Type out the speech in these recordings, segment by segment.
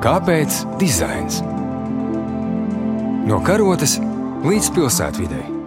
Kāpēc dizains? No karotes līdz pilsētvidai.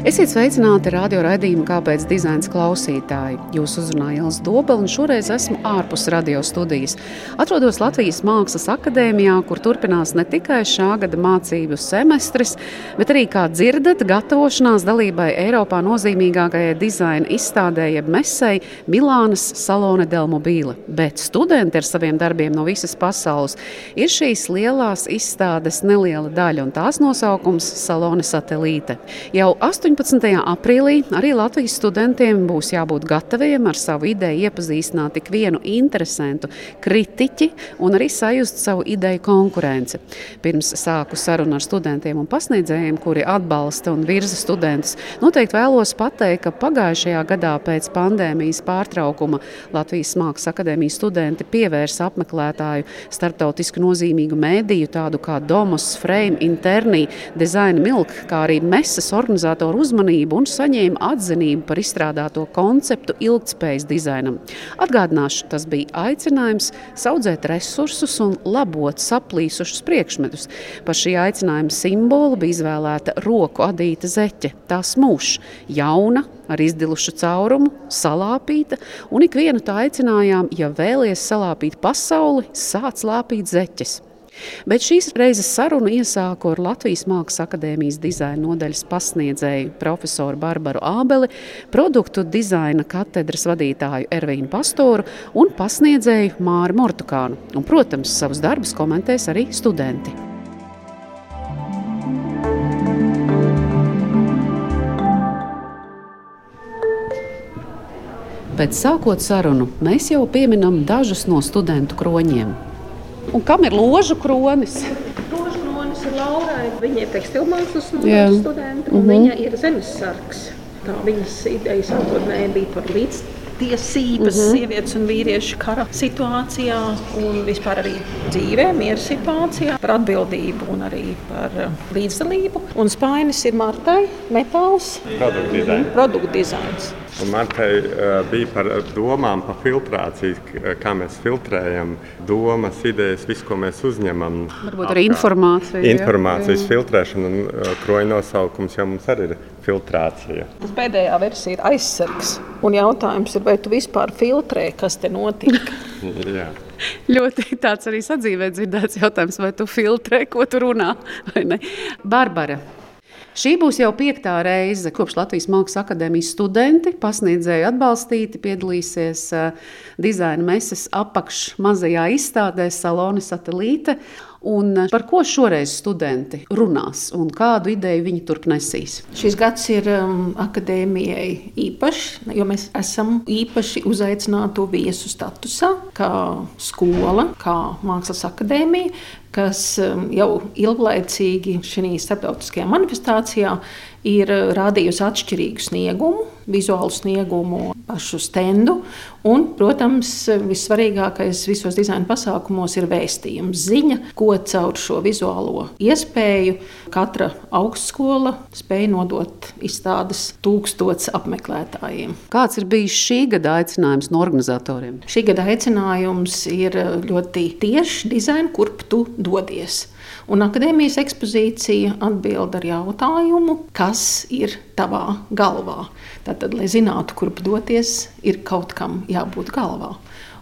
Esiet sveicināti radio raidījuma, kāpēc dizains klausītāji. Jūs uzrunāja Ilza Dobela, un šoreiz esmu ārpus radio studijas. Atrodos Latvijas Mākslas akadēmijā, kur turpinās ne tikai šā gada mācību semestris, bet arī, kā dzirdat, gatavošanās dalībai Eiropā nozīmīgākajai dizaina izstādē, jeb mesei Milānas Salone del Mobile. Bet studenti ar saviem darbiem no visas pasaules ir šīs lielās izstādes neliela daļa, un tās nosaukums - Salone Satelīte. Jau 8 18. aprīlī arī Latvijas studentiem būs jābūt gataviem ar savu ideju iepazīstināt tik vienu interesantu kritiķi un arī sajust savu ideju konkurenci. Pirms sāku sarunu ar studentiem un pasniedzējiem, kuri atbalsta un virza studentus, noteikti vēlos pateikt, ka pagājušajā gadā pēc pandēmijas pārtraukuma Latvijas Mākslas akadēmijas studenti pievērsa apmeklētāju starptautiski nozīmīgu mēdīju, tādu kā Domus, Frame, Interni, Design Milk, kā arī mesas organizatoru uzmanību un saņēma atzinību par izstrādāto konceptu ilgspējas dizainam. Atgādināšu, tas bija aicinājums audzēt resursus un labot saplīsušus priekšmetus. Par šī aicinājuma simbolu bija izvēlēta roku adīta zeķe, tā smūša, jauna, ar izdilušu caurumu, salāpīta, un ikvienu tā aicinājām, ja vēlies salāpīt pasauli, sāc lāpīt zeķes. Bet šīs reizes sarunu iesāku ar Latvijas Mākslas akadēmijas dizaina nodaļas pasniedzēju profesoru Barbaru Ābeli, produktu dizaina katedras vadītāju Ervīnu Pastoru un pasniedzēju Māru Mortukānu. Un, protams, savus darbus komentēs arī studenti. Pēc sākot sarunu, mēs jau pieminam dažus no studentu kroņiem. Un kam ir ložu kronis? Ložu kronis ir Laurai. Viņa ir tekstilmākslas studenta un mm -hmm. viņa ir zemesargs. Tā viņas ideja sākotnēji bija par līdztiesības, mm -hmm. sievietes un vīriešu kara situācijā un vispār arī dzīvē, miera situācijā, par atbildību un arī par uh, līdzdalību. Un spainis ir Martai, metāls, produktu dizains. Produktu dizains. Un man te uh, bija par domām, par filtrāciju, kā mēs filtrējam domas, idejas, visu, ko mēs uzņemam. Varbūt arī informāciju. Informācijas jā. filtrēšana un uh, kroņa nosaukums jau mums arī ir filtrācija. Tas pēdējā versija ir aizsargs. Un jautājums ir, vai tu vispār filtrē, kas te notiek? jā. Ļoti tāds arī sadzīvē dzirdēts jautājums, vai tu filtrē, ko tu runā vai ne. Barbara, Šī būs jau piektā reize, kopš Latvijas Mākslas akadēmijas studenti, pasniedzēji atbalstīti, piedalīsies uh, dizaina meses apakšmazajā izstādē Salone Satelīte. Un par ko šoreiz studenti runās un kādu ideju viņi turp nesīs? Šis gads ir um, akadēmijai īpašs, jo mēs esam īpaši uzaicināto viesu statusā, kā skola, kā mākslas akadēmija, kas um, jau ilglaicīgi šajā starptautiskajā manifestācijā ir uh, rādījusi atšķirīgu sniegumu, vizuālu sniegumu, pašu stendu. Un, protams, vissvarīgākais visos dizaina pasākumos ir vēstījums, ziņa, ko caur šo vizuālo iespēju katra augstskola spēja nodot izstādes tūkstots apmeklētājiem. Kāds ir bijis šī gada aicinājums no organizatoriem? Šī gada aicinājums ir ļoti tieši dizaina, kurp tu dodies. Un akadēmijas ekspozīcija atbild ar jautājumu, kas ir tavā galvā. Tātad, lai zinātu, kurp doties, ir kaut kam jābūt galvā.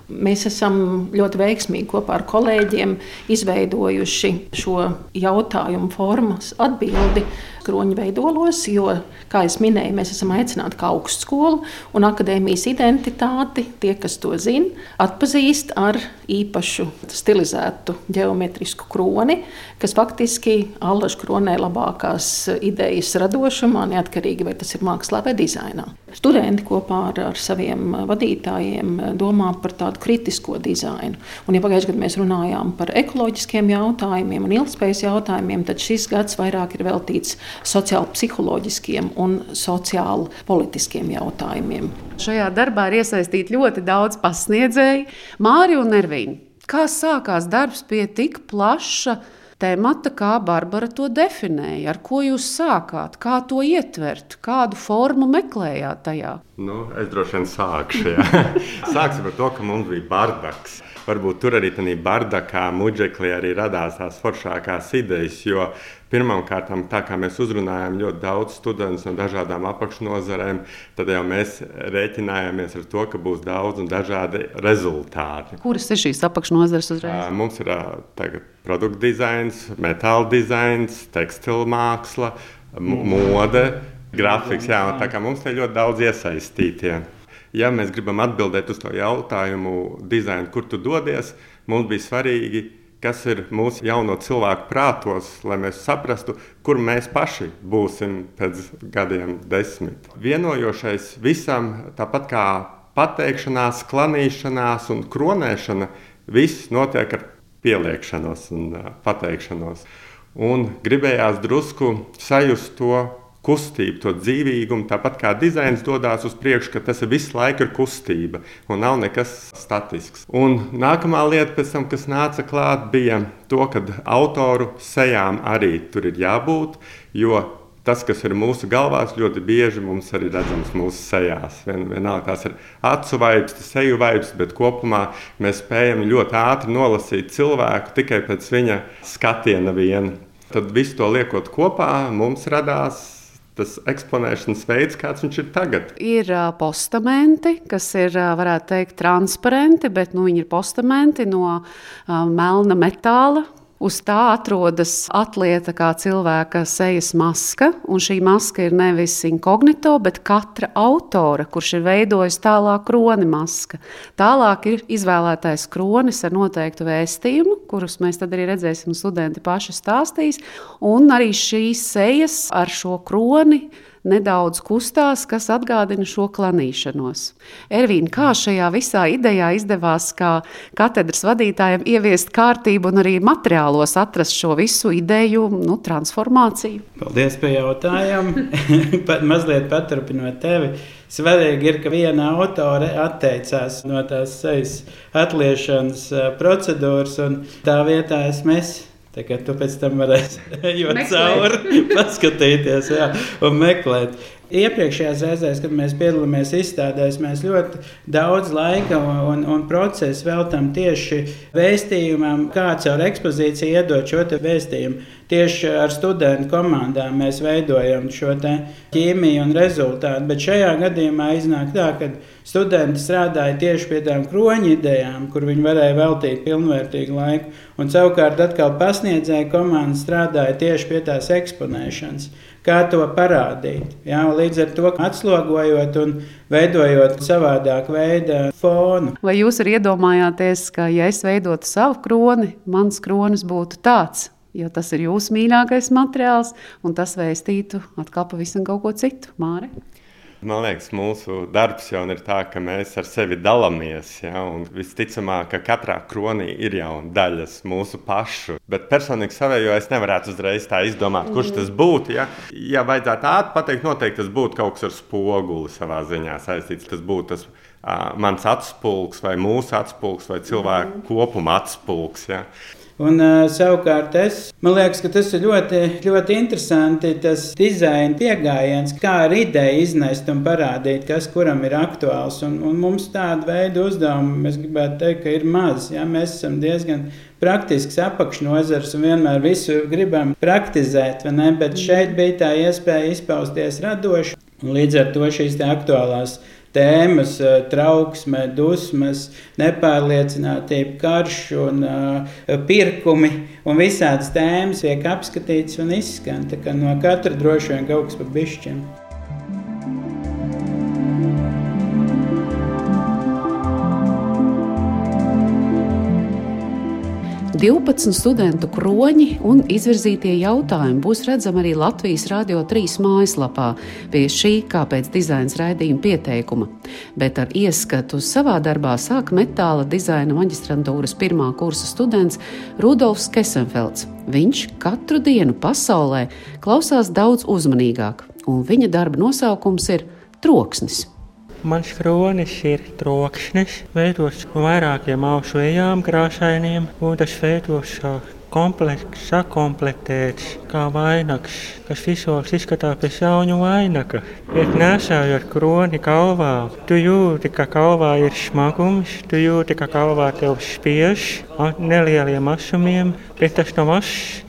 Mēs esam ļoti veiksmīgi kopā ar kolēģiem izveidojuši šo jautājumu formas atbildi kroņu veidolos, jo, kā jau minēju, mēs esam aicināti kā augstskola un akadēmijas identitāti. Tie, kas to zina, atpazīst ar īpašu stilizētu geometrisku kroni, kas faktiski allaž kronē labākās idejas radošumā, neatkarīgi vai tas ir mākslā vai dizainā. Studenti kopā ar, ar saviem vadītājiem domā par tādu kritisko dizainu. Un, ja pagājušajā gadā mēs runājām par ekoloģiskiem jautājumiem un ilgspējas jautājumiem, tad šis gads vairāk ir veltīts sociāli-psiholoģiskiem un sociāli-politiskiem jautājumiem. Šajā darbā ir iesaistīti ļoti daudz pasniedzēju, Māriju un Nervīnu. Kā sākās darbs pie tik plaša temata, kā Barbara to definēja, ar ko jūs sākāt, kā to ietvert, kādu formu meklējāt tajā. Nu, es droši vien sākšu. Sāksim ar to, ka mums bija bardaks varbūt tur arī tādā bardakā, muģeklī arī radās tās foršākās idejas. Jo pirmkārt, tā kā mēs uzrunājām ļoti daudz studentus no dažādām apakšnodarbēm, tad jau mēs rēķinājāmies ar to, ka būs daudz un dažādi rezultāti. Kuras ir šīs apakšnodaļas uzreiz? Mums ir tagad produktu dizains, metāla dizains, tekstila māksla, mode. Grafiks, jā, tā kā mums te ļoti daudz iesaistītie ja mēs gribam atbildēt uz to jautājumu, dizainu, kur tu dodies, mums bija svarīgi, kas ir mūsu jauno cilvēku prātos, lai mēs saprastu, kur mēs paši būsim pēc gadiem, desmit. Vienojošais visam, tāpat kā pateikšanās, klanīšanās un kronēšana, viss notiek ar pieliekšanos un pateikšanos. Un gribējās drusku sajust to kustību, to dzīvīgumu, tāpat kā dizains dodas uz priekšu, ka tas visu laiku ir kustība un nav nekas statisks. Un nākamā lieta, tam, kas nāca klāt, bija to, ka autoru sejām arī tur ir jābūt, jo tas, kas ir mūsu galvās, ļoti bieži mums arī redzams mūsu sejās. Vien, vienalga tās ir acu vibes, seju vibes, bet kopumā mēs spējam ļoti ātri nolasīt cilvēku tikai pēc viņa skatiena viena. Tad visu to liekot kopā, mums radās tas eksponēšanas veids, kāds viņš ir tagad. Ir uh, postamenti, kas ir, uh, varētu teikt, transparenti, bet nu, viņi ir postamenti no uh, melna metāla, Uz tā atrodas atlieta kā cilvēka sejas maska, un šī maska ir nevis inkognito, bet katra autora, kurš ir veidojis tālāk kroni maska. Tālāk ir izvēlētais kronis ar noteiktu vēstījumu, kurus mēs tad arī redzēsim, studenti paši stāstīs, un arī šīs sejas ar šo kroni nedaudz kustās, kas atgādina šo klanīšanos. Ervīna, kā šajā visā idejā izdevās kā katedras vadītājiem ieviest kārtību un arī materiālos atrast šo visu ideju nu, transformāciju? Paldies par jautājumu. Pat mazliet paturpinot tevi. Svarīgi ir, ka viena autore atteicās no tās sejas atliešanas procedūras, un tā vietā esmu es Tagad tu pēc tam varēsi ejot cauri, paskatīties jā, un meklēt. Iepriekšējās reizēs, kad mēs piedalāmies izstādēs, mēs ļoti daudz laika un, un procesu veltām tieši vēstījumam, kā caur ekspozīciju iedot šo vēstījumu. Tieši ar studentu komandām mēs veidojam šo ķīmiju un rezultātu. Bet šajā gadījumā iznāk tā, ka studenti strādāja tieši pie tām kroņa idejām, kur viņi varēja veltīt pilnvērtīgu laiku. Un savukārt atkal pasniedzēja komanda strādāja tieši pie tās eksponēšanas kā to parādīt. Jā, līdz ar to atslogojot un veidojot savādāku veidu fonu. Vai jūs arī iedomājāties, ka, ja es veidotu savu kroni, mans kronis būtu tāds? Jo tas ir jūsu mīļākais materiāls, un tas vēstītu atkal pavisam kaut ko citu. Māri? Man liekas, mūsu darbs jau ir tāds, ka mēs ar sevi dalāmies. Ja, visticamāk, ka katrā kronī ir jau daļas mūsu pašu. Bet personīgi savējo es nevarētu uzreiz tā izdomāt, kurš tas būtu. Ja, ja vajadzētu ātri pateikt, noteikti tas būtu kaut kas ar spoguli savā ziņā saistīts. Tas būtu tas uh, mans atspulgs vai mūsu atspulgs vai cilvēku kopuma atspulgs. Ja. Un, uh, savukārt, es, man liekas, ka tas ir ļoti, ļoti interesanti. Tas dizaina pieejams, kā ar ideju iznest un parādīt, kas kuram ir aktuāls. Un, un mums tāda veida uzdevumi, mēs gribētu teikt, ka ir maz. Ja? Mēs esam diezgan praktisks apakšnodarbs un vienmēr visu gribam praktizēt, bet šeit bija tā iespēja izpausties radoši. Līdz ar to šīs aktuālās tēmas, eh, trauksme, dusmas, nepārliecinātība, karš un uh, pirkumi. Un visādas tēmas tiek apskatītas un izskan. No katra droši vien kaut kas pa bišķiņu. 12 studentu kroņi un izvirzītie jautājumi būs redzami arī Latvijas Rādio 3 mājaslapā pie šī kāpēc dizains raidījuma pieteikuma. Bet ar ieskatu savā darbā sāk metāla dizaina maģistrantūras pirmā kursa students Rudolfs Kesenfelds. Viņš katru dienu pasaulē klausās daudz uzmanīgāk, un viņa darba nosaukums ir Troksnis. Mans kronis ir trokšņs, veidots no vairākiem aušu ejām, krāsainiem, un tas veidos komplekts, sakomplektēts kā vainags, kas visos izskatās pēc jauņu vainaga. Bet nesājot kroni galvā, tu jūti, ka galvā ir smagums, tu jūti, ka galvā tev spiež nelieliem asumiem, bet tas nav ass.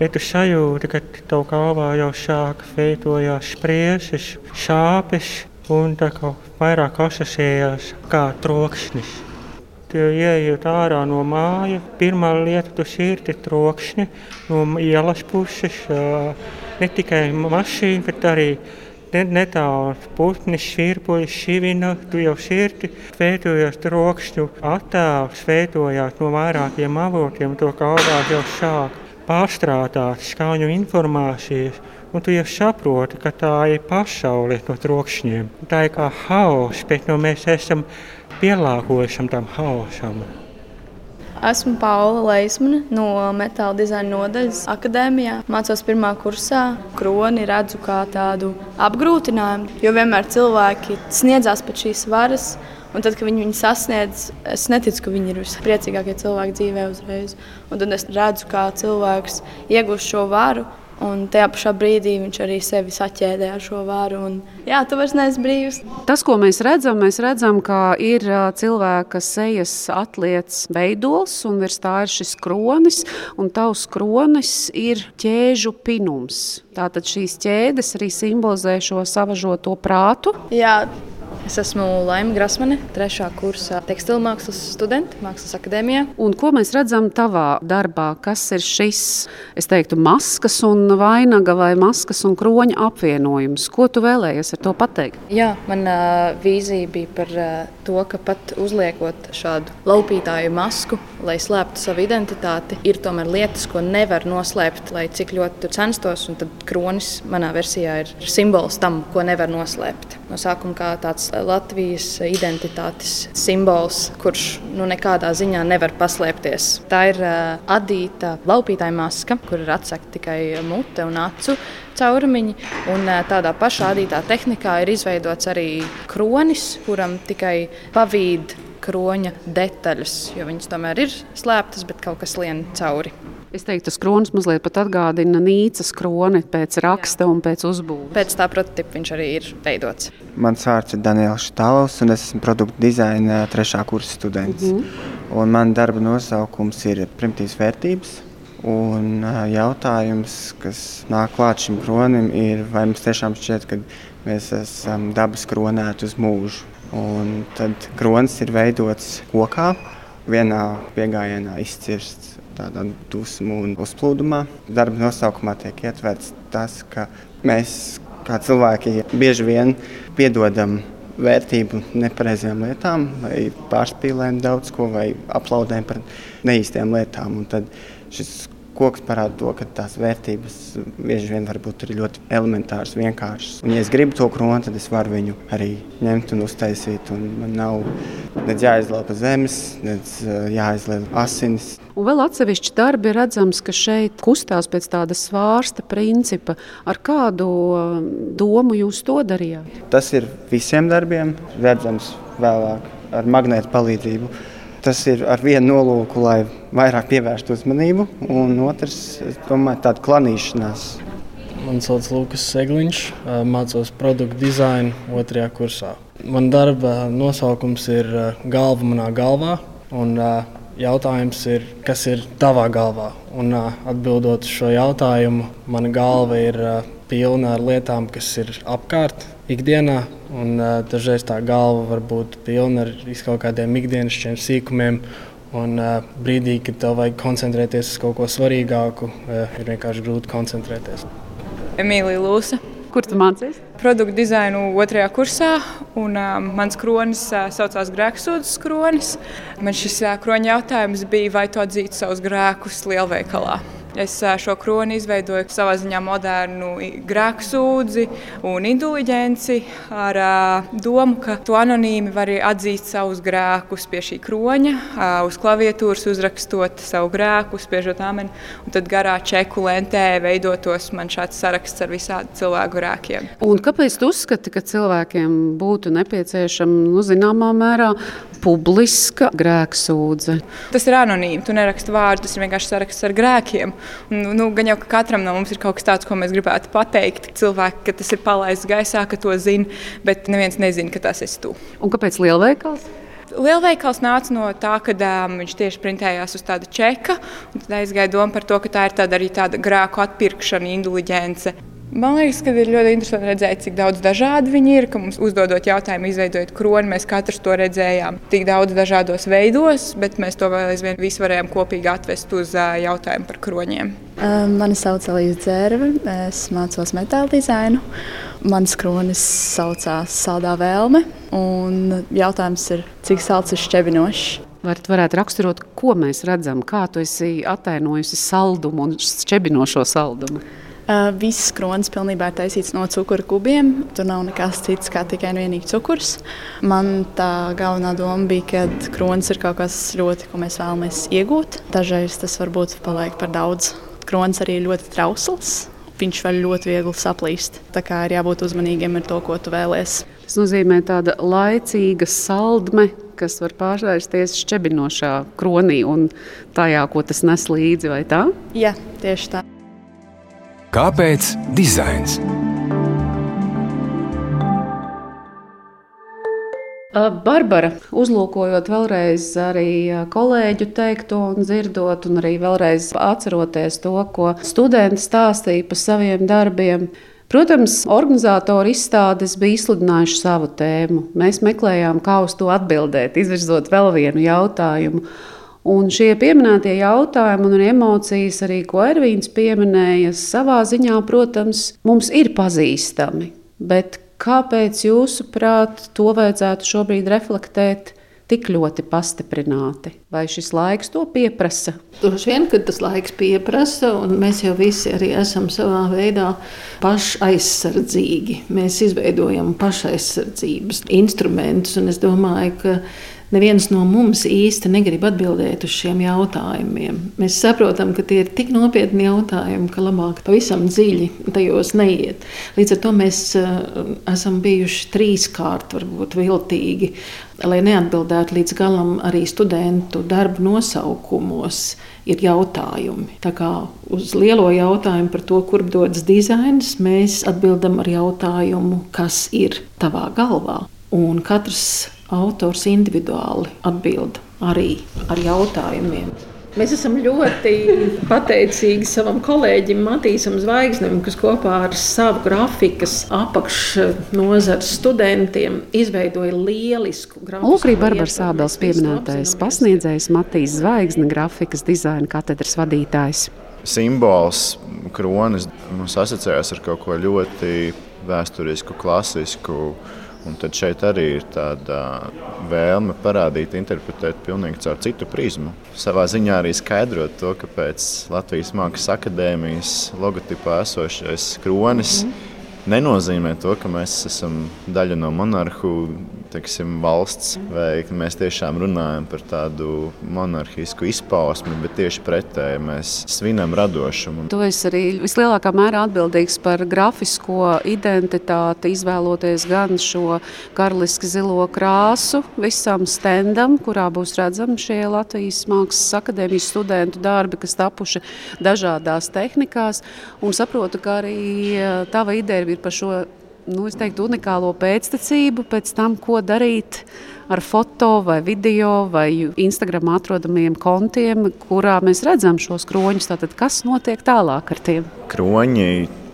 Bet tu sajūti, ka tev galvā jau sāk veidojās spriedzes, sāpes un tā kā vairāk asociējās kā troksnis. Tu ienāc ārā no mājas, pirmā lieta, tu sirdi trokšņi no ielas puses. Ne tikai mašīna, bet arī netālu putni, šķirpuļi, šivina. Tu jau sirdi veidojas trokšņu attēls, veidojās no vairākiem avotiem. To galvā jau sāk pārstrādāt skaņu informācijas. Un tu jau saproti, ka tā ir pasaule no trokšņiem. Tā ir kā haoss, bet no mēs esam pielāgojušam tam haosam. Esmu Paula Leismane no metāla dizaina nodaļas akadēmijā. Mācos pirmā kursā. Kroni redzu kā tādu apgrūtinājumu, jo vienmēr cilvēki sniedzās pēc šīs varas. Un tad, kad viņi viņu sasniedz, es neticu, ka viņi ir vispriecīgākie cilvēki dzīvē uzreiz. Un tad es redzu, kā cilvēks iegūst šo varu Un tajā pašā brīdī viņš arī sevi saķēdē ar šo varu. Un, jā, tu vairs neesi brīvs. Tas, ko mēs redzam, mēs redzam, ka ir cilvēka sejas atliekas veidols, un virs tā ir šis kronis, un tavs kronis ir ķēžu pinums. Tātad šīs ķēdes arī simbolizē šo savažoto prātu. Jā, Es esmu Laima Grasmane, trešā kursa tekstilmākslas studente Mākslas akadēmijā. Un ko mēs redzam tavā darbā? Kas ir šis, es teiktu, maskas un vainaga vai maskas un kroņa apvienojums? Ko tu vēlējies ar to pateikt? Jā, mana vīzija bija par to, ka pat uzliekot šādu laupītāju masku, lai slēptu savu identitāti, ir tomēr lietas, ko nevar noslēpt, lai cik ļoti censtos. Un tad kronis manā versijā ir simbols tam, ko nevar noslēpt. No sākuma kā tāds Latvijas identitātes simbols, kurš nu, nekādā ziņā nevar paslēpties. Tā ir uh, adīta laupītāja maska, kur ir atsegta tikai mute un acu caurumiņi. Un tādā pašā adītā tehnikā ir izveidots arī kronis, kuram tikai pavīd kroņa detaļas, jo viņas tomēr ir slēptas, bet kaut kas lien cauri. Es teiktu, tas kronis mazliet atgādina Nīcas kroni pēc raksta Jā. un pēc uzbūves. Pēc tā prototypa viņš arī ir veidots. Mans vārds ir Daniels Štāls, un es esmu produktu dizaina trešā kursa students. Mm -hmm. Un man darba nosaukums ir primitīvas vērtības. Un jautājums, kas nāk klāt šim kronim, ir, vai mums tiešām šķiet, ka mēs esam dabas kronēti uz mūžu. Un tad kronis ir veidots kokā, vienā piegājienā izcirsts tādā dusmu un uzplūdumā. Darba nosaukumā tiek ietverts tas, ka mēs kā cilvēki bieži vien piedodam vērtību nepareizām lietām, vai pārspīlējam daudz ko, vai aplaudējam par neīstām lietām. Šis koks parāda to, ka tās vērtības bieži vien var būt ļoti elementāras, vienkāršas. Un, ja es gribu to kroni, tad es varu viņu arī ņemt un uztaisīt. Un man nav nedz jāizlaupa zemes, nedz jāizliek asinis. Un vēl atsevišķi darbi ir redzams, ka šeit kustās pēc tāda svārsta principa. Ar kādu domu jūs to darījāt? Tas ir visiem darbiem, redzams vēlāk ar magnētu palīdzību. Tas ir ar vienu nolūku, lai vairāk pievērstu uzmanību, un otrs, domāju, tāda klanīšanās. Mani sauc Lukas Segliņš, mācos produktu dizainu otrajā kursā. Man darba nosaukums ir Galva manā galvā. Un, jautājums ir, kas ir tavā galvā? Un, atbildot šo jautājumu, mana galva ir pilna ar lietām, kas ir apkārt ikdienā. Un, uh, dažreiz tā galva var būt pilna ar kaut kādiem ikdienas sīkumiem. Un uh, brīdī, kad tev vajag koncentrēties uz kaut ko svarīgāku, uh, ir vienkārši grūti koncentrēties. Emīlija Lūsa. Kur tu mācījies? Produktu dizainu otrajā kursā, un uh, mans kronis uh, saucās Grēksūdzes kronis. Man šis uh, kroņa jautājums bija, vai tu atzītu savus grēkus lielveikalā. Es šo kroni izveidoju savā ziņā modernu grēku sūdzi un indulģenci ar domu, ka tu anonīmi vari atzīt savus grēkus pie šī kroņa, uz klaviatūras uzrakstot savu grēku, spiežot ameni, un tad garā čeku lentē veidotos man šāds saraksts ar visādi cilvēku grēkiem. Un kāpēc tu uzskati, ka cilvēkiem būtu nepieciešama nu, zināmā mērā publiska grēksūdze. Tas ir anonīmi. Tu neraksti vārdu, tas ir vienkārši saraksts ar grēkiem. Un, nu, gan jau ka katram no mums ir kaut kas tāds, ko mēs gribētu pateikt. Cilvēki, ka tas ir palaists gaisā, ka to zina, bet neviens nezina, ka tas esi tu. Un kāpēc lielveikals? Lielveikals nāca no tā, ka um, viņš tieši printējās uz tāda čeka. Tad aizgāja doma par to, ka tā ir tāda arī tāda grāku atpirkšana, indulģence. Man liekas, ka ir ļoti interesanti redzēt, cik daudz dažādu viņi ir. Ka mums uzdodot jautājumu, izveidojot kroni, mēs katrs to redzējām tik daudz dažādos veidos, bet mēs to vēl aizvien visu varējām kopīgi atvest uz jautājumu par kroņiem. Mani sauc Elīze Dzērve, es mācos metāla dizainu. Mans kronis saucās Saldā Vēlme, un jautājums ir, cik salds ir šķebinošs. Varat varētu raksturot, ko mēs redzam, kā tu esi attēlojusi saldumu un šķebinošo saldumu. Viss kronis pilnībā ir taisīts no cukura kubiem. Tur nav nekas cits kā tikai un vienīgi cukurs. Man tā galvenā doma bija, ka kronis ir kaut kas ļoti, ko mēs vēlamies iegūt. Dažreiz tas varbūt paliek par daudz. Kronis arī ir ļoti trausls. Viņš var ļoti viegli saplīst. Tā kā ir jābūt uzmanīgiem ar to, ko tu vēlēsies. Tas nozīmē tāda laicīga saldme, kas var pārvērsties šķebinošā kronī un tajā, ko tas nes līdzi, vai tā? Jā, tieši tā. Kāpēc dizains? Barbara, uzlūkojot vēlreiz arī kolēģu teikto un dzirdot, un arī vēlreiz atceroties to, ko studenti stāstīja par saviem darbiem. Protams, organizatori izstādes bija izsludinājuši savu tēmu. Mēs meklējām, kā uz to atbildēt, izvirzot vēl vienu jautājumu. Un šie pieminētie jautājumi un emocijas, arī ko Ervīns pieminēja, savā ziņā, protams, mums ir pazīstami. Bet Kāpēc, jūsuprāt, to vajadzētu šobrīd reflektēt tik ļoti pastiprināti? Vai šis laiks to pieprasa? Droši vien, ka tas laiks pieprasa, un mēs jau visi arī esam savā veidā pašaizsardzīgi. Mēs izveidojam pašaizsardzības instrumentus, un es domāju, ka neviens no mums īsti negrib atbildēt uz šiem jautājumiem. Mēs saprotam, ka tie ir tik nopietni jautājumi, ka labāk pavisam dziļi tajos neiet. Līdz ar to mēs uh, esam bijuši trīskārt, varbūt viltīgi, lai neatbildētu līdz galam arī studentu darbu nosaukumos. Ir jautājumi. Tā kā uz lielo jautājumu par to, kur dodas dizains, mēs atbildam ar jautājumu, kas ir tavā galvā. Un katrs autors individuāli atbild arī ar jautājumiem. Mēs esam ļoti pateicīgi savam kolēģim Matīsam Zvaigznim, kas kopā ar savu grafikas apakšnozares studentiem izveidoja lielisku grafiku. Lūk, arī Barbara Sābels pieminētais pasniedzējs Matīs Zvaigzne, grafikas dizaina katedras vadītājs. Simbols kronis mums asociējas ar kaut ko ļoti vēsturisku, klasisku Un tad šeit arī ir tāda vēlme parādīt, interpretēt pilnīgi caur citu prizmu. Savā ziņā arī skaidrot to, kāpēc Latvijas Mākslas akadēmijas logotipā esošais kronis mm -hmm nenozīmē to, ka mēs esam daļa no monarhu teiksim, valsts, vai ka mēs tiešām runājam par tādu monarhisku izpausmi, bet tieši pretēji mēs svinam radošumu. Tu esi arī vislielākā mērā atbildīgs par grafisko identitāti, izvēloties gan šo karaliski zilo krāsu visam stendam, kurā būs redzami šie Latvijas Mākslas akadēmijas studentu darbi, kas tapuši dažādās tehnikās, un saprotu, ka arī eh, tava ideja ir par šo nu, teiktu, unikālo pēctecību, pēc tam, ko darīt ar foto vai video vai Instagram atrodamiem kontiem, kurā mēs redzam šos kroņus. Tātad, kas notiek tālāk ar tiem? Kroņi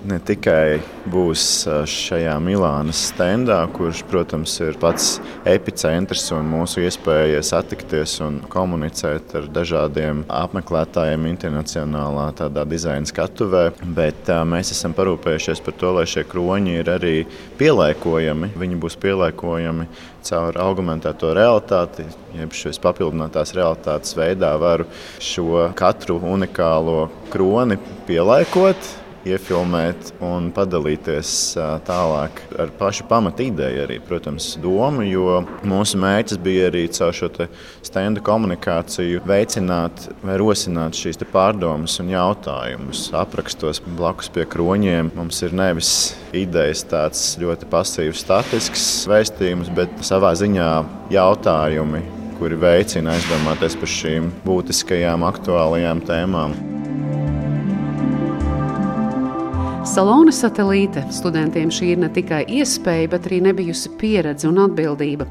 ne tikai būs šajā Milānas standā, kurš, protams, ir pats epicentrs un mūsu iespēja satikties un komunicēt ar dažādiem apmeklētājiem internacionālā tādā dizaina skatuvē, bet mēs esam parūpējušies par to, lai šie kroņi ir arī pielāgojami. Viņi būs pielāgojami caur augmentēto realitāti, jeb šīs papildinātās realitātes veidā varu šo katru unikālo kroni pielāgot iefilmēt un padalīties tālāk ar pašu pamatu ideju, arī, protams, domu. Jo mūsu mērķis bija arī caur šo stenda komunikāciju veicināt vai rosināt šīs pārdomas un jautājumus. Aprakstos blakus pie kroņiem mums ir nevis idejas tāds ļoti pasīvs, statisks vēstījums, bet savā ziņā jautājumi kuri veicina aizdomāties par šīm būtiskajām, aktuālajām tēmām. Salona satelīte studentiem šī ir ne tikai iespēja, bet arī nebijusi pieredze un atbildība.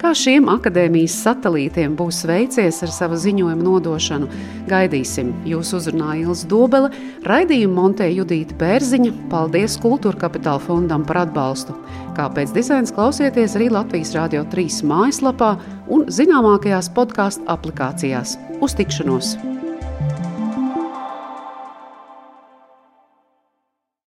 Kā šiem akadēmijas satelītiem būs veicies ar savu ziņojumu nodošanu, gaidīsim. Jūs uzrunāja Ilza Dobele, raidījumu montē Judīta Bērziņa. Paldies Kultūra Kapitāla fondam par atbalstu. Kāpēc dizains klausieties arī Latvijas Rādio 3 mājaslapā un zināmākajās podkāstu aplikācijās. Uz tikšanos!